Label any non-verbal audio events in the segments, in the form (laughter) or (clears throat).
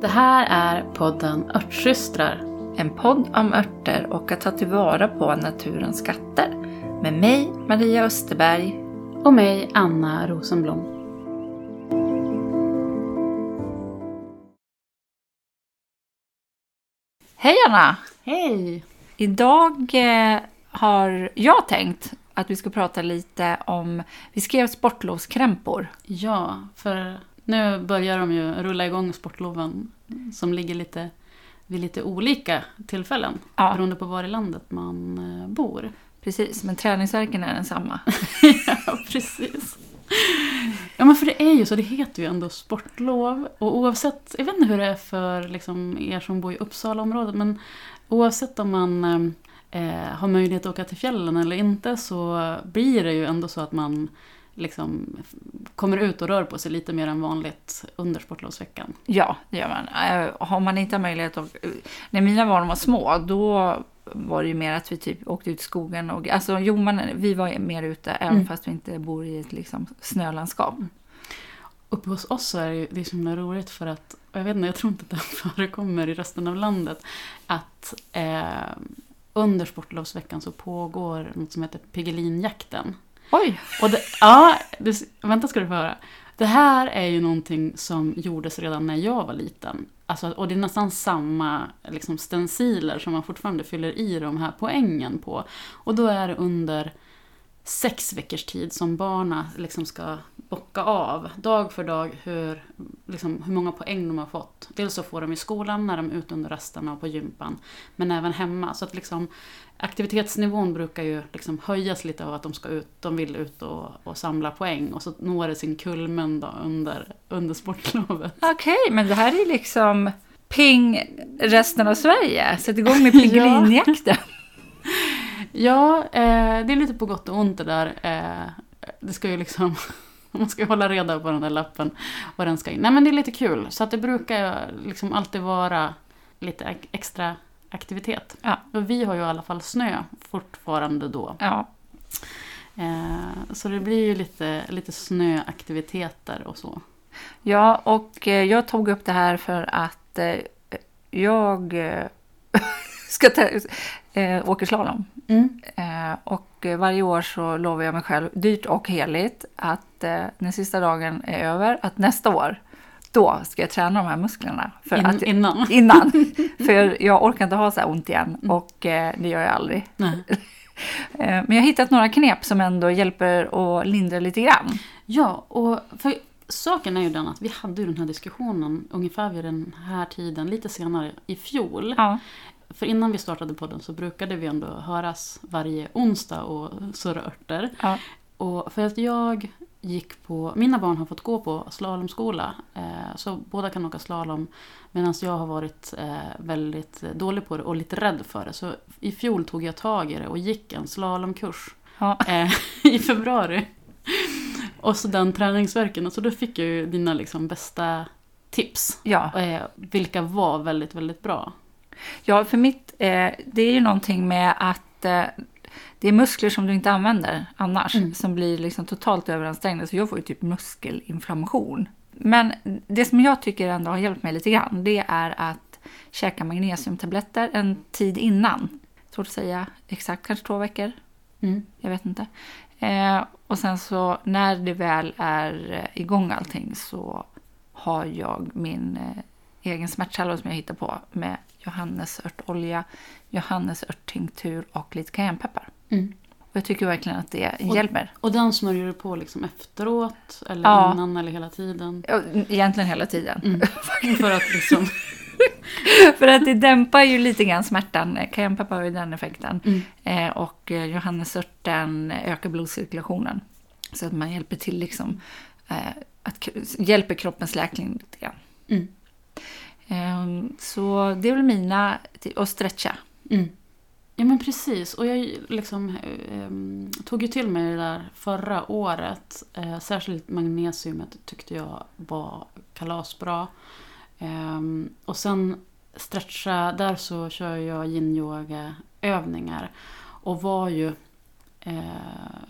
Det här är podden Örtsystrar. En podd om örter och att ta tillvara på naturens skatter. Med mig, Maria Österberg. Och mig, Anna Rosenblom. Hej Anna! Hej! Idag eh, har jag tänkt att vi ska prata lite om, vi skrev sportlovskrämpor. Ja, för nu börjar de ju rulla igång sportloven som ligger lite vid lite olika tillfällen. Ja. Beroende på var i landet man eh, bor. Precis, men träningsverken är densamma. (laughs) ja, precis. Ja, men för det är ju så, det heter ju ändå sportlov. Och oavsett, jag vet inte hur det är för liksom, er som bor i Uppsalaområdet, men oavsett om man eh, har möjlighet att åka till fjällen eller inte så blir det ju ändå så att man liksom kommer ut och rör på sig lite mer än vanligt under sportlovsveckan. Ja, det gör man. Eh, Har man inte möjlighet att... När mina barn var små, då var det ju mer att vi typ åkte ut i skogen. Och, alltså, jo, men vi var mer ute, även Mm. fast vi inte bor i ett liksom, snölandskap. Uppe hos oss är det ju det är så himla roligt för att, jag vet inte, jag tror inte att det (laughs) förekommer i resten av landet, att eh, under sportlovsveckan så pågår något som heter Piggelinjakten. Oj! Och det, ja, det, vänta ska du få höra. Det här är ju någonting som gjordes redan när jag var liten. Alltså, och det är nästan samma liksom, stenciler som man fortfarande fyller i de här poängen på. Och då är det under sex veckors tid som barnen liksom ska bocka av dag för dag hur, liksom, hur många poäng de har fått. Dels så får de i skolan när de är ute under rasterna och på gympan, men även hemma. Så att liksom, aktivitetsnivån brukar ju liksom höjas lite av att de, ska ut, de vill ut och, och samla poäng och så når det sin kulmen då under, under sportlovet. Okej, men det här är liksom ping resten av Sverige. Sätt igång med (laughs) pingvinjakten. Ja, eh, det är lite på gott och ont det där. Eh, det ska ju liksom... (laughs) Man ska hålla reda på den där lappen. Vad den ska in. Nej men det är lite kul. Så att det brukar liksom alltid vara lite extra aktivitet. Ja. Och vi har ju i alla fall snö fortfarande då. Ja, Eh, så det blir ju lite, lite snöaktiviteter och så. ja, och eh, jag tog upp det här för att eh, jag (laughs) ska eh, åka slalom. Eh, och varje år så lovar jag mig själv, dyrt och heligt, att eh, när sista dagen är över, att nästa år, då ska jag träna de här musklerna. För In, att, innan. (laughs) innan. För jag orkar inte ha så här ont igen Mm. och eh, det gör jag aldrig. (laughs) Eh, men jag har hittat några knep som ändå hjälper att lindra lite grann. Ja, och för saken är ju den att vi hade ju den här diskussionen ungefär vid den här tiden, lite senare i fjol. Ja, För innan vi startade podden så brukade vi ändå höras varje onsdag och surra örter. ja, Och för att jag gick på, mina barn har fått gå på slalomskola. Eh, så båda kan åka slalom. Medan jag har varit eh, väldigt dålig på det och lite rädd för det. Så i fjol tog jag tag i det och gick en slalomkurs ja. eh, (laughs) i februari. Och så den träningsverken. Så då fick jag ju dina liksom bästa tips. ja. Eh, vilka var väldigt, väldigt bra. Ja för mitt, eh, det är ju någonting med att eh, det är muskler som du inte använder annars Mm. som blir liksom totalt överansträngda. Så jag får ju typ muskelinflammation. Men det som jag tycker ändå har hjälpt mig lite grann, det är att käka magnesiumtabletter en tid innan. Svårt att säga exakt, kanske två veckor. Mm. Jag vet inte. Eh, och sen så när det väl är eh, igång allting så har jag min eh, egen smärtsalva som jag hittar på med johannesörtolja, johannesörttinktur och lite cayennepeppar. Mm. Och jag tycker verkligen att det Och- hjälper. Och den smörjer du på liksom efteråt? Eller Ja. innan eller hela tiden? Egentligen hela tiden. Mm. (laughs) För att liksom... (laughs) För att det dämpar ju lite grann smärtan. Cayennepeppar har ju den effekten. Mm. Eh, och eh, johannesörten ökar blodcirkulationen. Så att man hjälper till liksom, eh, att hjälper kroppens läkning lite grann. Mm. Ehm, så det är väl mina, och stretcha. Mm. Ja men precis. Och jag liksom, eh, tog ju till mig det där förra året. Eh, särskilt magnesiumet tyckte jag var kalasbra. Eh, och sen stretcha, där så kör jag yin-yoga övningar. Och var ju... Eh,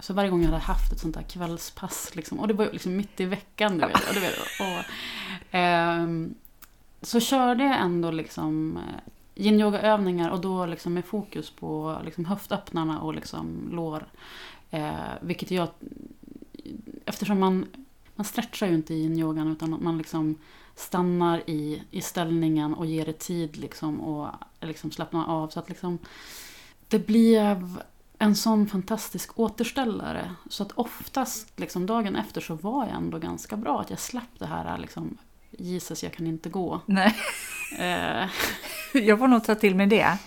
så varje gång jag hade haft ett sånt där kvällspass, liksom, och det var ju liksom mitt i veckan, du vet. Och, du vet och, ehm, så körde jag ändå liksom eh, yin-yoga-övningar och då liksom med fokus på liksom höftöppnarna och liksom lår. Eh, vilket jag... Eftersom man, man stretchar ju inte i yin-yogan utan man liksom stannar i, i ställningen och ger det tid liksom och liksom slappnar av. Så att liksom, det blev en sån fantastisk återställare. Så att oftast liksom dagen efter så var jag ändå ganska bra. Att jag slapp det här liksom, Jesus jag kan inte gå. Nej. (laughs) Eh, Jag får nog ta till mig det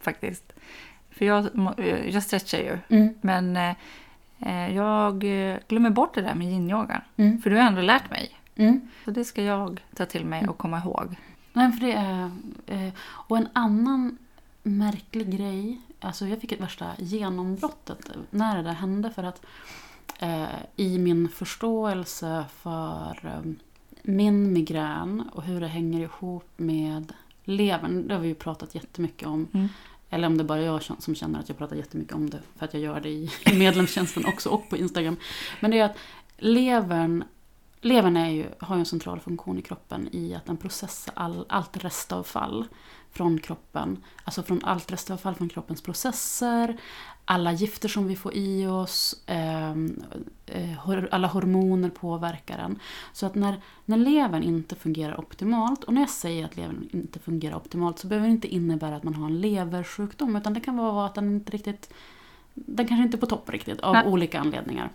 faktiskt. För jag, jag stretchar ju. mm, Men eh, jag glömmer bort det där med yin-yogan. mm, För du har ändå lärt mig. mm. Så det ska jag ta till mig och komma ihåg. Nej, för det är... Eh, och en annan märklig grej. Alltså jag fick ett värsta genombrottet när det där hände. För att eh, i min förståelse för eh, min migrän och hur det hänger ihop med levern. Det har vi ju pratat jättemycket om. Mm. Eller om det bara är jag som känner att jag pratar jättemycket om det. För att jag gör det i (laughs) medlemstjänsten också och på Instagram. Men det är att levern, levern är ju, har ju en central funktion i kroppen i att den processar all, allt restavfall från kroppen. Alltså från allt restavfall från kroppens processer, alla gifter som vi får i oss, ehm, eh, alla hormoner påverkar den. Så att när, när levern inte fungerar optimalt, och när jag säger att levern inte fungerar optimalt så behöver det inte innebära att man har en leversjukdom, utan det kan vara att den inte riktigt den kanske inte är på topp riktigt av Nej. olika anledningar.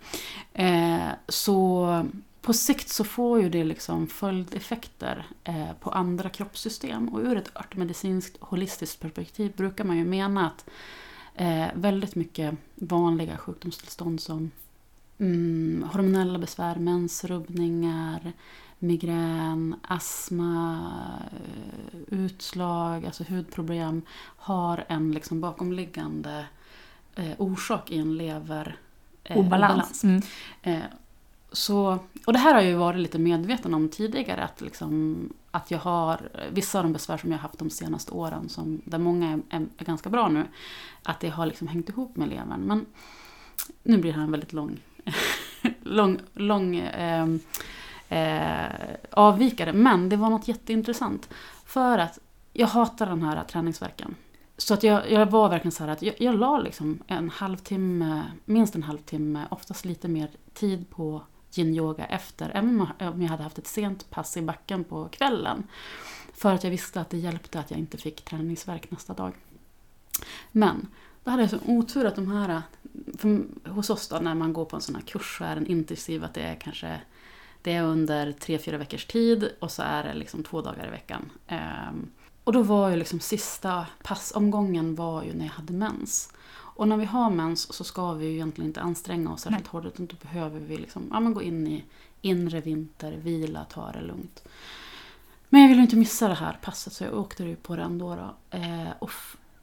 Eh, så på sikt så får ju det liksom följdeffekter eh, på andra kroppssystem. Och ur ett örtmedicinskt holistiskt perspektiv brukar man ju mena att eh, väldigt mycket vanliga sjukdomstillstånd som mm, hormonella besvär, mensrubbningar, migrän, astma, eh, utslag, alltså hudproblem har en liksom bakomliggande orsak i en lever Obalans. Mm. Så, och det här har jag ju varit lite medveten om tidigare. Att, liksom, att jag har vissa av de besvär som jag har haft de senaste åren, som, där många är, är, är ganska bra nu, att det har liksom hängt ihop med levern. Men nu blir det här en väldigt lång, (laughs) lång, lång eh, eh, avvikare. Men det var något jätteintressant. För att jag hatar den här träningsverken. Så att jag, jag var verkligen så här att jag, jag la liksom en halvtimme, minst en halvtimme, oftast lite mer tid på yin-yoga efter. Även om jag- hade haft ett sent pass i backen på kvällen. För att jag visste att det hjälpte att jag inte fick träningsvärk nästa dag. Men då hade jag så otur att de här, för hos oss då när man går på en sån här kurs så är den intensiv att det är kanske det är under tre, fyra veckors tid och så är det liksom två dagar i veckan. Ehm, och då var ju liksom sista passomgången var ju när jag hade mens. Och när vi har mens så ska vi ju egentligen inte anstränga oss särskilt hårt utan då behöver vi liksom, ja, men gå in i inre vinter, vila, ta det lugnt. Men jag ville inte missa det här passet så jag åkte ju på det ändå. Då. Eh, och,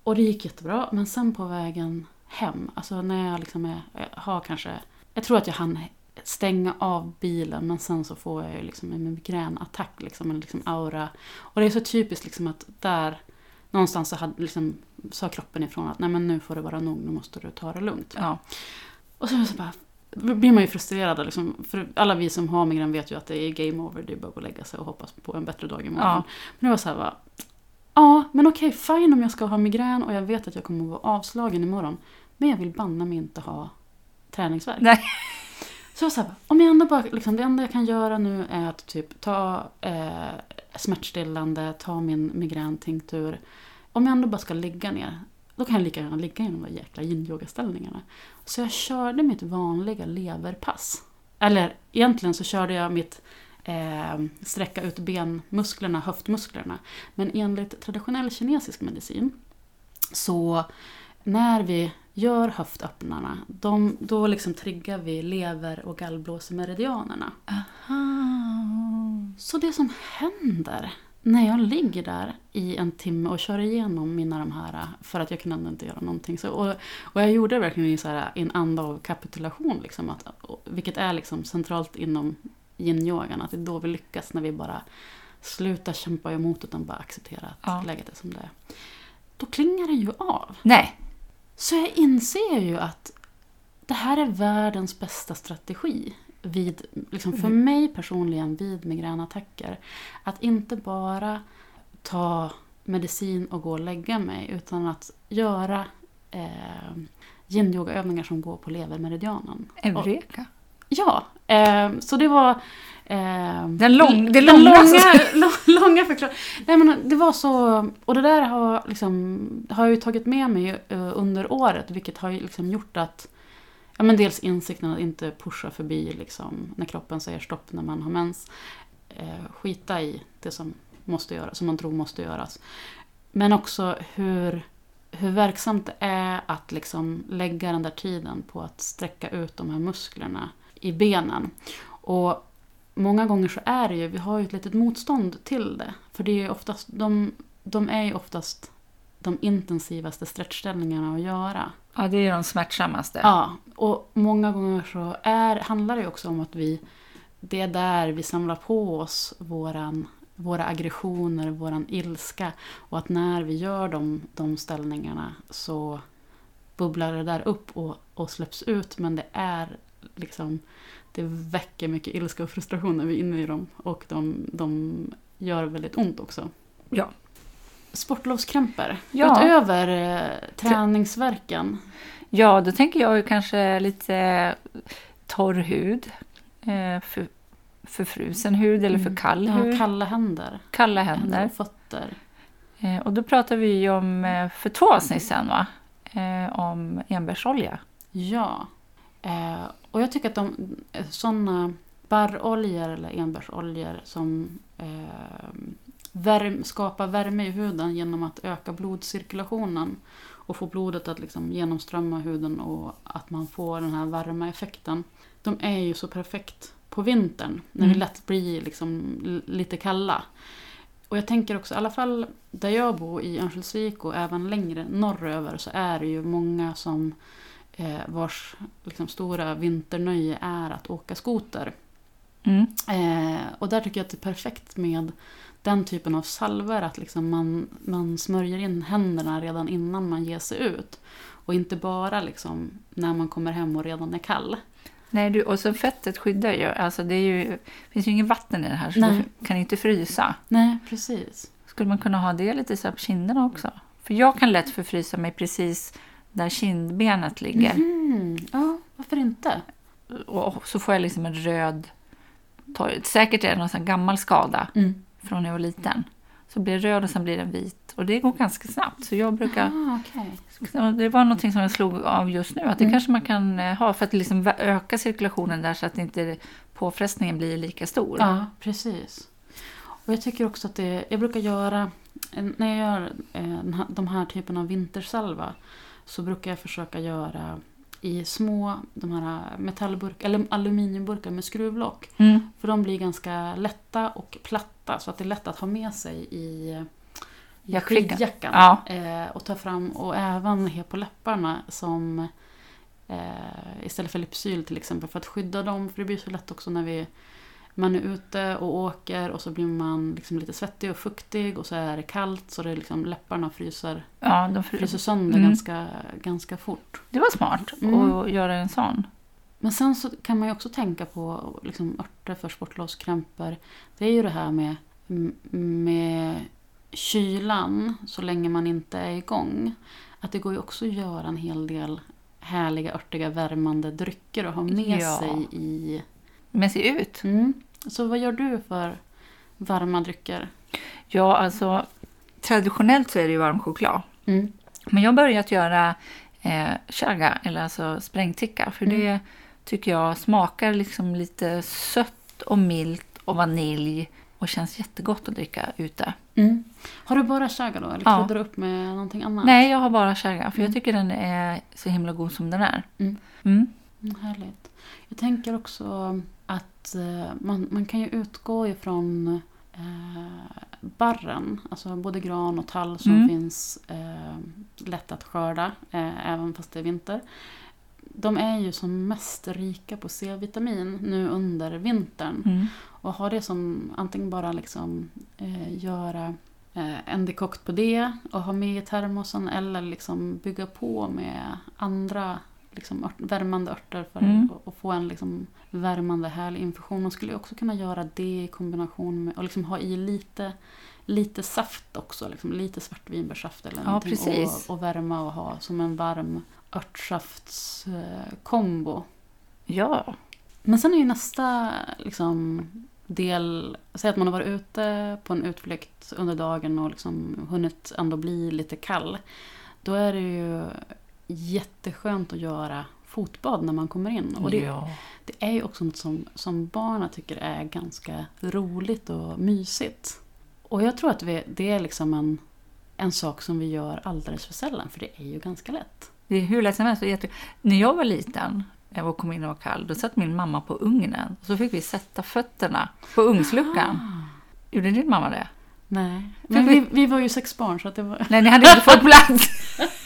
och det gick jättebra. Men sen på vägen hem, alltså när jag liksom är, jag har kanske, jag tror att jag hann stänga av bilen men sen så får jag ju liksom en migränattack, liksom, en liksom aura. Och det är så typiskt liksom att där någonstans så hade, liksom, sa kroppen ifrån att nej men nu får det vara nog, nu måste du ta det lugnt. Ja. Och så, så bara, blir man ju frustrerad. Liksom, för alla vi som har migrän vet ju att det är game over. Det är bara att lägga sig och hoppas på en bättre dag imorgon. Ja. Men det var så här bara, ja men okej fine om jag ska ha migrän och jag vet att jag kommer att vara avslagen imorgon. Men jag vill banna mig inte ha träningsvärk. Nej. Så jag så här, om jag ändå bara, liksom, det enda jag kan göra nu är att typ ta eh, smärtstillande, ta min migräntinktur. Om jag ändå bara ska ligga ner, då kan jag lika gärna ligga i de där jäkla yin-yoga-ställningarna. Så jag körde mitt vanliga leverpass. Eller egentligen så körde jag mitt eh, sträcka ut benmusklerna, höftmusklerna. Men enligt traditionell kinesisk medicin så när vi gör höftöppnarna, de, då liksom triggar vi lever och gallblåsemeridianerna. Så det som händer när jag ligger där i en timme och kör igenom mina de här, för att jag kan ändå inte göra någonting. Så, och, och jag gjorde det verkligen i, så här, i en anda av kapitulation, liksom, att, och, vilket är liksom centralt inom yin-yogan, att det är då vi lyckas när vi bara slutar kämpa emot utan bara acceptera att Ja. läget är som det är. Då klingar den ju av. Nej. Så jag inser ju att det här är världens bästa strategi vid, liksom för Mm. mig personligen vid migränattacker, att inte bara ta medicin och gå och lägga mig, utan att göra eh, yin-yoga-övningar som går på levermeridianen. Eureka. Ja, eh, så det var... Eh, Den lång- det den långa- långa, (laughs) lång- långa förklaringen. Nej men det var så... Och det där har, liksom, har jag ju tagit med mig eh, under året, vilket har ju liksom gjort att... Ja men dels insikten att inte pusha förbi liksom, när kroppen säger stopp när man har mens. Eh, skita i det som, måste göras, som man tror måste göras. Men också hur, hur verksamt det är att liksom lägga den där tiden på att sträcka ut de här musklerna i benen. Och många gånger så är det ju, vi har ju ett litet motstånd till det. För det är ju oftast, de, de är ju oftast de intensivaste stretchställningarna att göra. Ja, det är de smärtsammaste. Ja, och många gånger så är, handlar det också om att vi, det är där vi samlar på oss våran, våra aggressioner, våran ilska. Och att när vi gör de, de ställningarna så bubblar det där upp och, och släpps ut. Men det är liksom, det väcker mycket ilska och frustration när vi är inne i dem. Och de, de gör väldigt ont också. Ja. Sportlovskrämpor, Ja. utöver eh, träningsverken. Ja, då tänker jag ju kanske lite torr hud. Eh, för, förfrusen hud eller för Mm. kall Ja, hud. kalla händer. Kalla Händer händer. och fötter. Eh, och då pratar vi ju om, eh, för två avsnitt sen va? Eh, om enbärsolja. Ja. Eh, och jag tycker att de sådana barroljor eller enbärsoljor som eh, värm, skapar värme i huden genom att öka blodcirkulationen och få blodet att liksom genomströmma huden och att man får den här varma effekten. De är ju så perfekt på vintern när Mm. lätt blir liksom lite kalla. Och jag tänker också, i alla fall där jag bor i Örnsköldsvik och även längre norröver så är det ju många som eh, vars liksom, stora vinternöje är att åka skoter. Mm. Eh, och där tycker jag att det är perfekt med den typen av salver, att liksom man, man smörjer in händerna redan innan man ger sig ut. Och inte bara liksom när man kommer hem och redan är kall. Nej, du, och så fettet skyddar ju. Alltså det är ju, det finns ju ingen vatten i det här så Nej. du kan inte frysa. Nej, precis. Skulle man kunna ha det lite så på kinderna också? För jag kan lätt förfrysa mig precis där kindbenet ligger. Mhm. Ja, varför inte? Och så får jag liksom en röd... Säkert är det någon gammal skada Mm. Från när jag var liten. Så blir det röd och sen blir den vit. Och det går ganska snabbt. Så jag brukar... Ah. Så Det var någonting som jag slog av just nu. Att det Mm. kanske man kan eh, ha för att liksom öka cirkulationen där så att inte påfrestningen blir lika stor. Ja, precis. Och jag tycker också att det, jag brukar göra, när jag gör eh, den de här typen av vintersalva så brukar jag försöka göra i små de här metallburkar, eller aluminiumburkar med skruvlock. Mm. För de blir ganska lätta och platta så att det är lätt att ha med sig i, skidjackan. Ja. Eh, och ta fram, och även ha på läpparna som eh, istället för Lypsyl till exempel för att skydda dem. För det blir så lätt också när vi, man är ute och åker och så blir man liksom lite svettig och fuktig och så är det kallt så det är liksom läpparna fryser, Ja, de fryser. fryser sönder Mm. ganska, ganska fort. Det var smart Mm. att göra en sån. Men sen så kan man ju också tänka på liksom, örter för sportlovskrämpor. Det är ju det här med, med kylan så länge man inte är igång. Att det går ju också att göra en hel del härliga, örtiga, värmande drycker och ha med Ja. sig i... Med sig ut. Mm. Så vad gör du för varma drycker? Ja, alltså traditionellt så är det ju varm choklad. Mm. Men jag har börjat göra eh, chaga, eller alltså sprängticka. För Mm. det tycker jag smakar liksom lite sött och milt och vanilj. Och känns jättegott att dricka ute. Mm. Har du bara chaga då? Eller kryddar du upp med någonting annat? Nej, jag har bara chaga. För Mm. jag tycker den är så himla god som den är. Mm. Mm. Mm, härligt. Jag tänker också att eh, man, man kan ju utgå ifrån eh, barren, alltså både gran och tall som Mm. finns eh, lätt att skörda, eh, även fast det är vinter. De är ju som mest rika på C-vitamin nu under vintern. Mm. Och ha det som antingen bara liksom eh, göra eh, en dekokt på det och ha med i termosen eller liksom bygga på med andra liksom ört, värmande örter för Mm. att, att få en liksom värmande härlig infusion. Man skulle också kunna göra det i kombination med och liksom ha i lite, lite saft också. Liksom lite svartvinbärssaft eller Ja, någonting. precis. Och, och värma och ha som en varm örtsaftskombo. Ja, Men sen är ju nästa liksom, del, säg att man har varit ute på en utflykt under dagen och liksom hunnit ändå bli lite kall. Då är det ju jätteskönt att göra fotbad när man kommer in. Och det, ja. det är ju också något som, som barnen tycker är ganska roligt och mysigt. Och jag tror att vi, det är liksom en, en sak som vi gör alldeles för sällan, för det är ju ganska lätt. Det är hur lätt som helst. När jag var liten och kom in och var kall, då satt min mamma på ugnen. Och så fick vi sätta fötterna på ugnsluckan. Ah, Gjorde din mamma det? nej, men vi, vi var ju sex barn så att det var... Nej, ni hade inte fått plats. (laughs)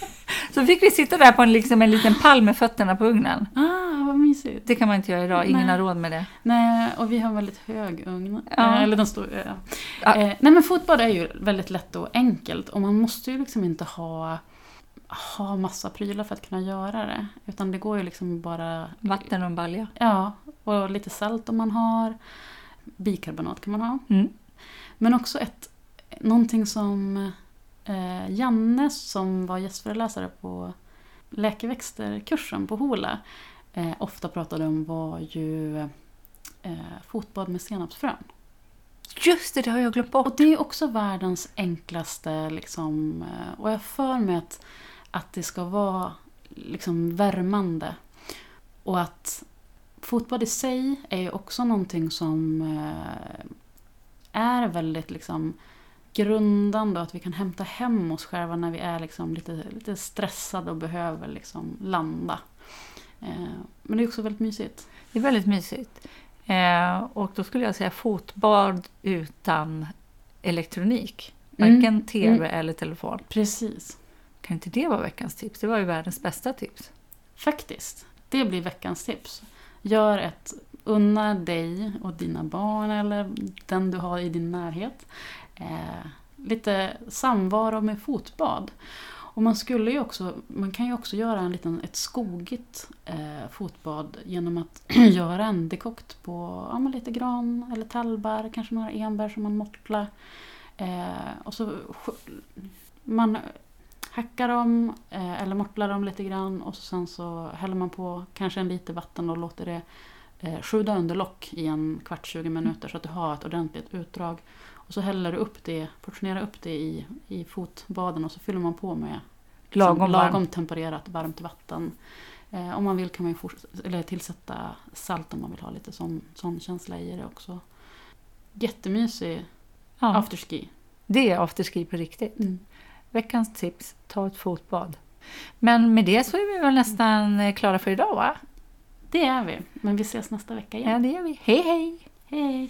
Så fick vi sitta där på en, liksom en liten pall med fötterna på ugnen. Ah, vad mysigt. Det kan man inte göra idag, ingen Nej. har råd med det. Nej, och vi har en väldigt hög ugn. Ja. Eh, Eller den står, ja. Ja. Eh, nej men fotbad är ju väldigt lätt och enkelt och man måste ju liksom inte ha, ha massa prylar för att kunna göra det. Utan det går ju liksom bara, Vatten och en balja. ja, och lite salt om man har. Bikarbonat kan man ha. Mm. Men också ett, någonting som eh, Janne som var gästföreläsare på läkeväxterkursen på Hola eh, ofta pratade om var ju eh, fotbad med senapsfrön. Just det, det har jag glömt bort. Och det är också världens enklaste liksom, eh, och jag för mig att, att det ska vara liksom värmande. Och att fotbad i sig är ju också någonting som eh, är väldigt liksom grundande och att vi kan hämta hem oss själva när vi är liksom lite, lite stressade och behöver liksom landa. Eh, Men det är också väldigt mysigt. Det är väldigt mysigt. Eh, och då skulle jag säga fotbad utan elektronik. Mm. Varken tv Mm. eller telefon. Precis. Kan inte det vara veckans tips? Det var ju världens bästa tips. Faktiskt. Det blir veckans tips. Gör ett, unna dig och dina barn eller den du har i din närhet. Eh, lite samvaro med fotbad. Och man, skulle ju också, man kan ju också göra en liten, ett skogigt eh, fotbad genom att (clears throat) göra en dekokt på ja, lite gran eller tallbär, kanske några enbär som man mortlar. Eh, och så man hackar dem eh, eller mortlar dem lite grann och sen så häller man på kanske en liter vatten och låter det eh, sjuda under lock i en kvart, 20 minuter så att du har ett ordentligt utdrag. Och så häller du upp det, portionerar upp det i, i fotbaden och så fyller man på med Lagom lagom tempererat varmt vatten. Eh, om man vill kan man eller tillsätta salt om man vill ha lite sån, sån känsla i det också. Jättemysig Ja, afterski. det är afterski på riktigt. Mm. Veckans tips, ta ett fotbad. Men med det så är vi väl nästan eh, klara för idag va? Det är vi, men vi ses nästa vecka igen. Ja, det gör vi. Hej hej! Hej!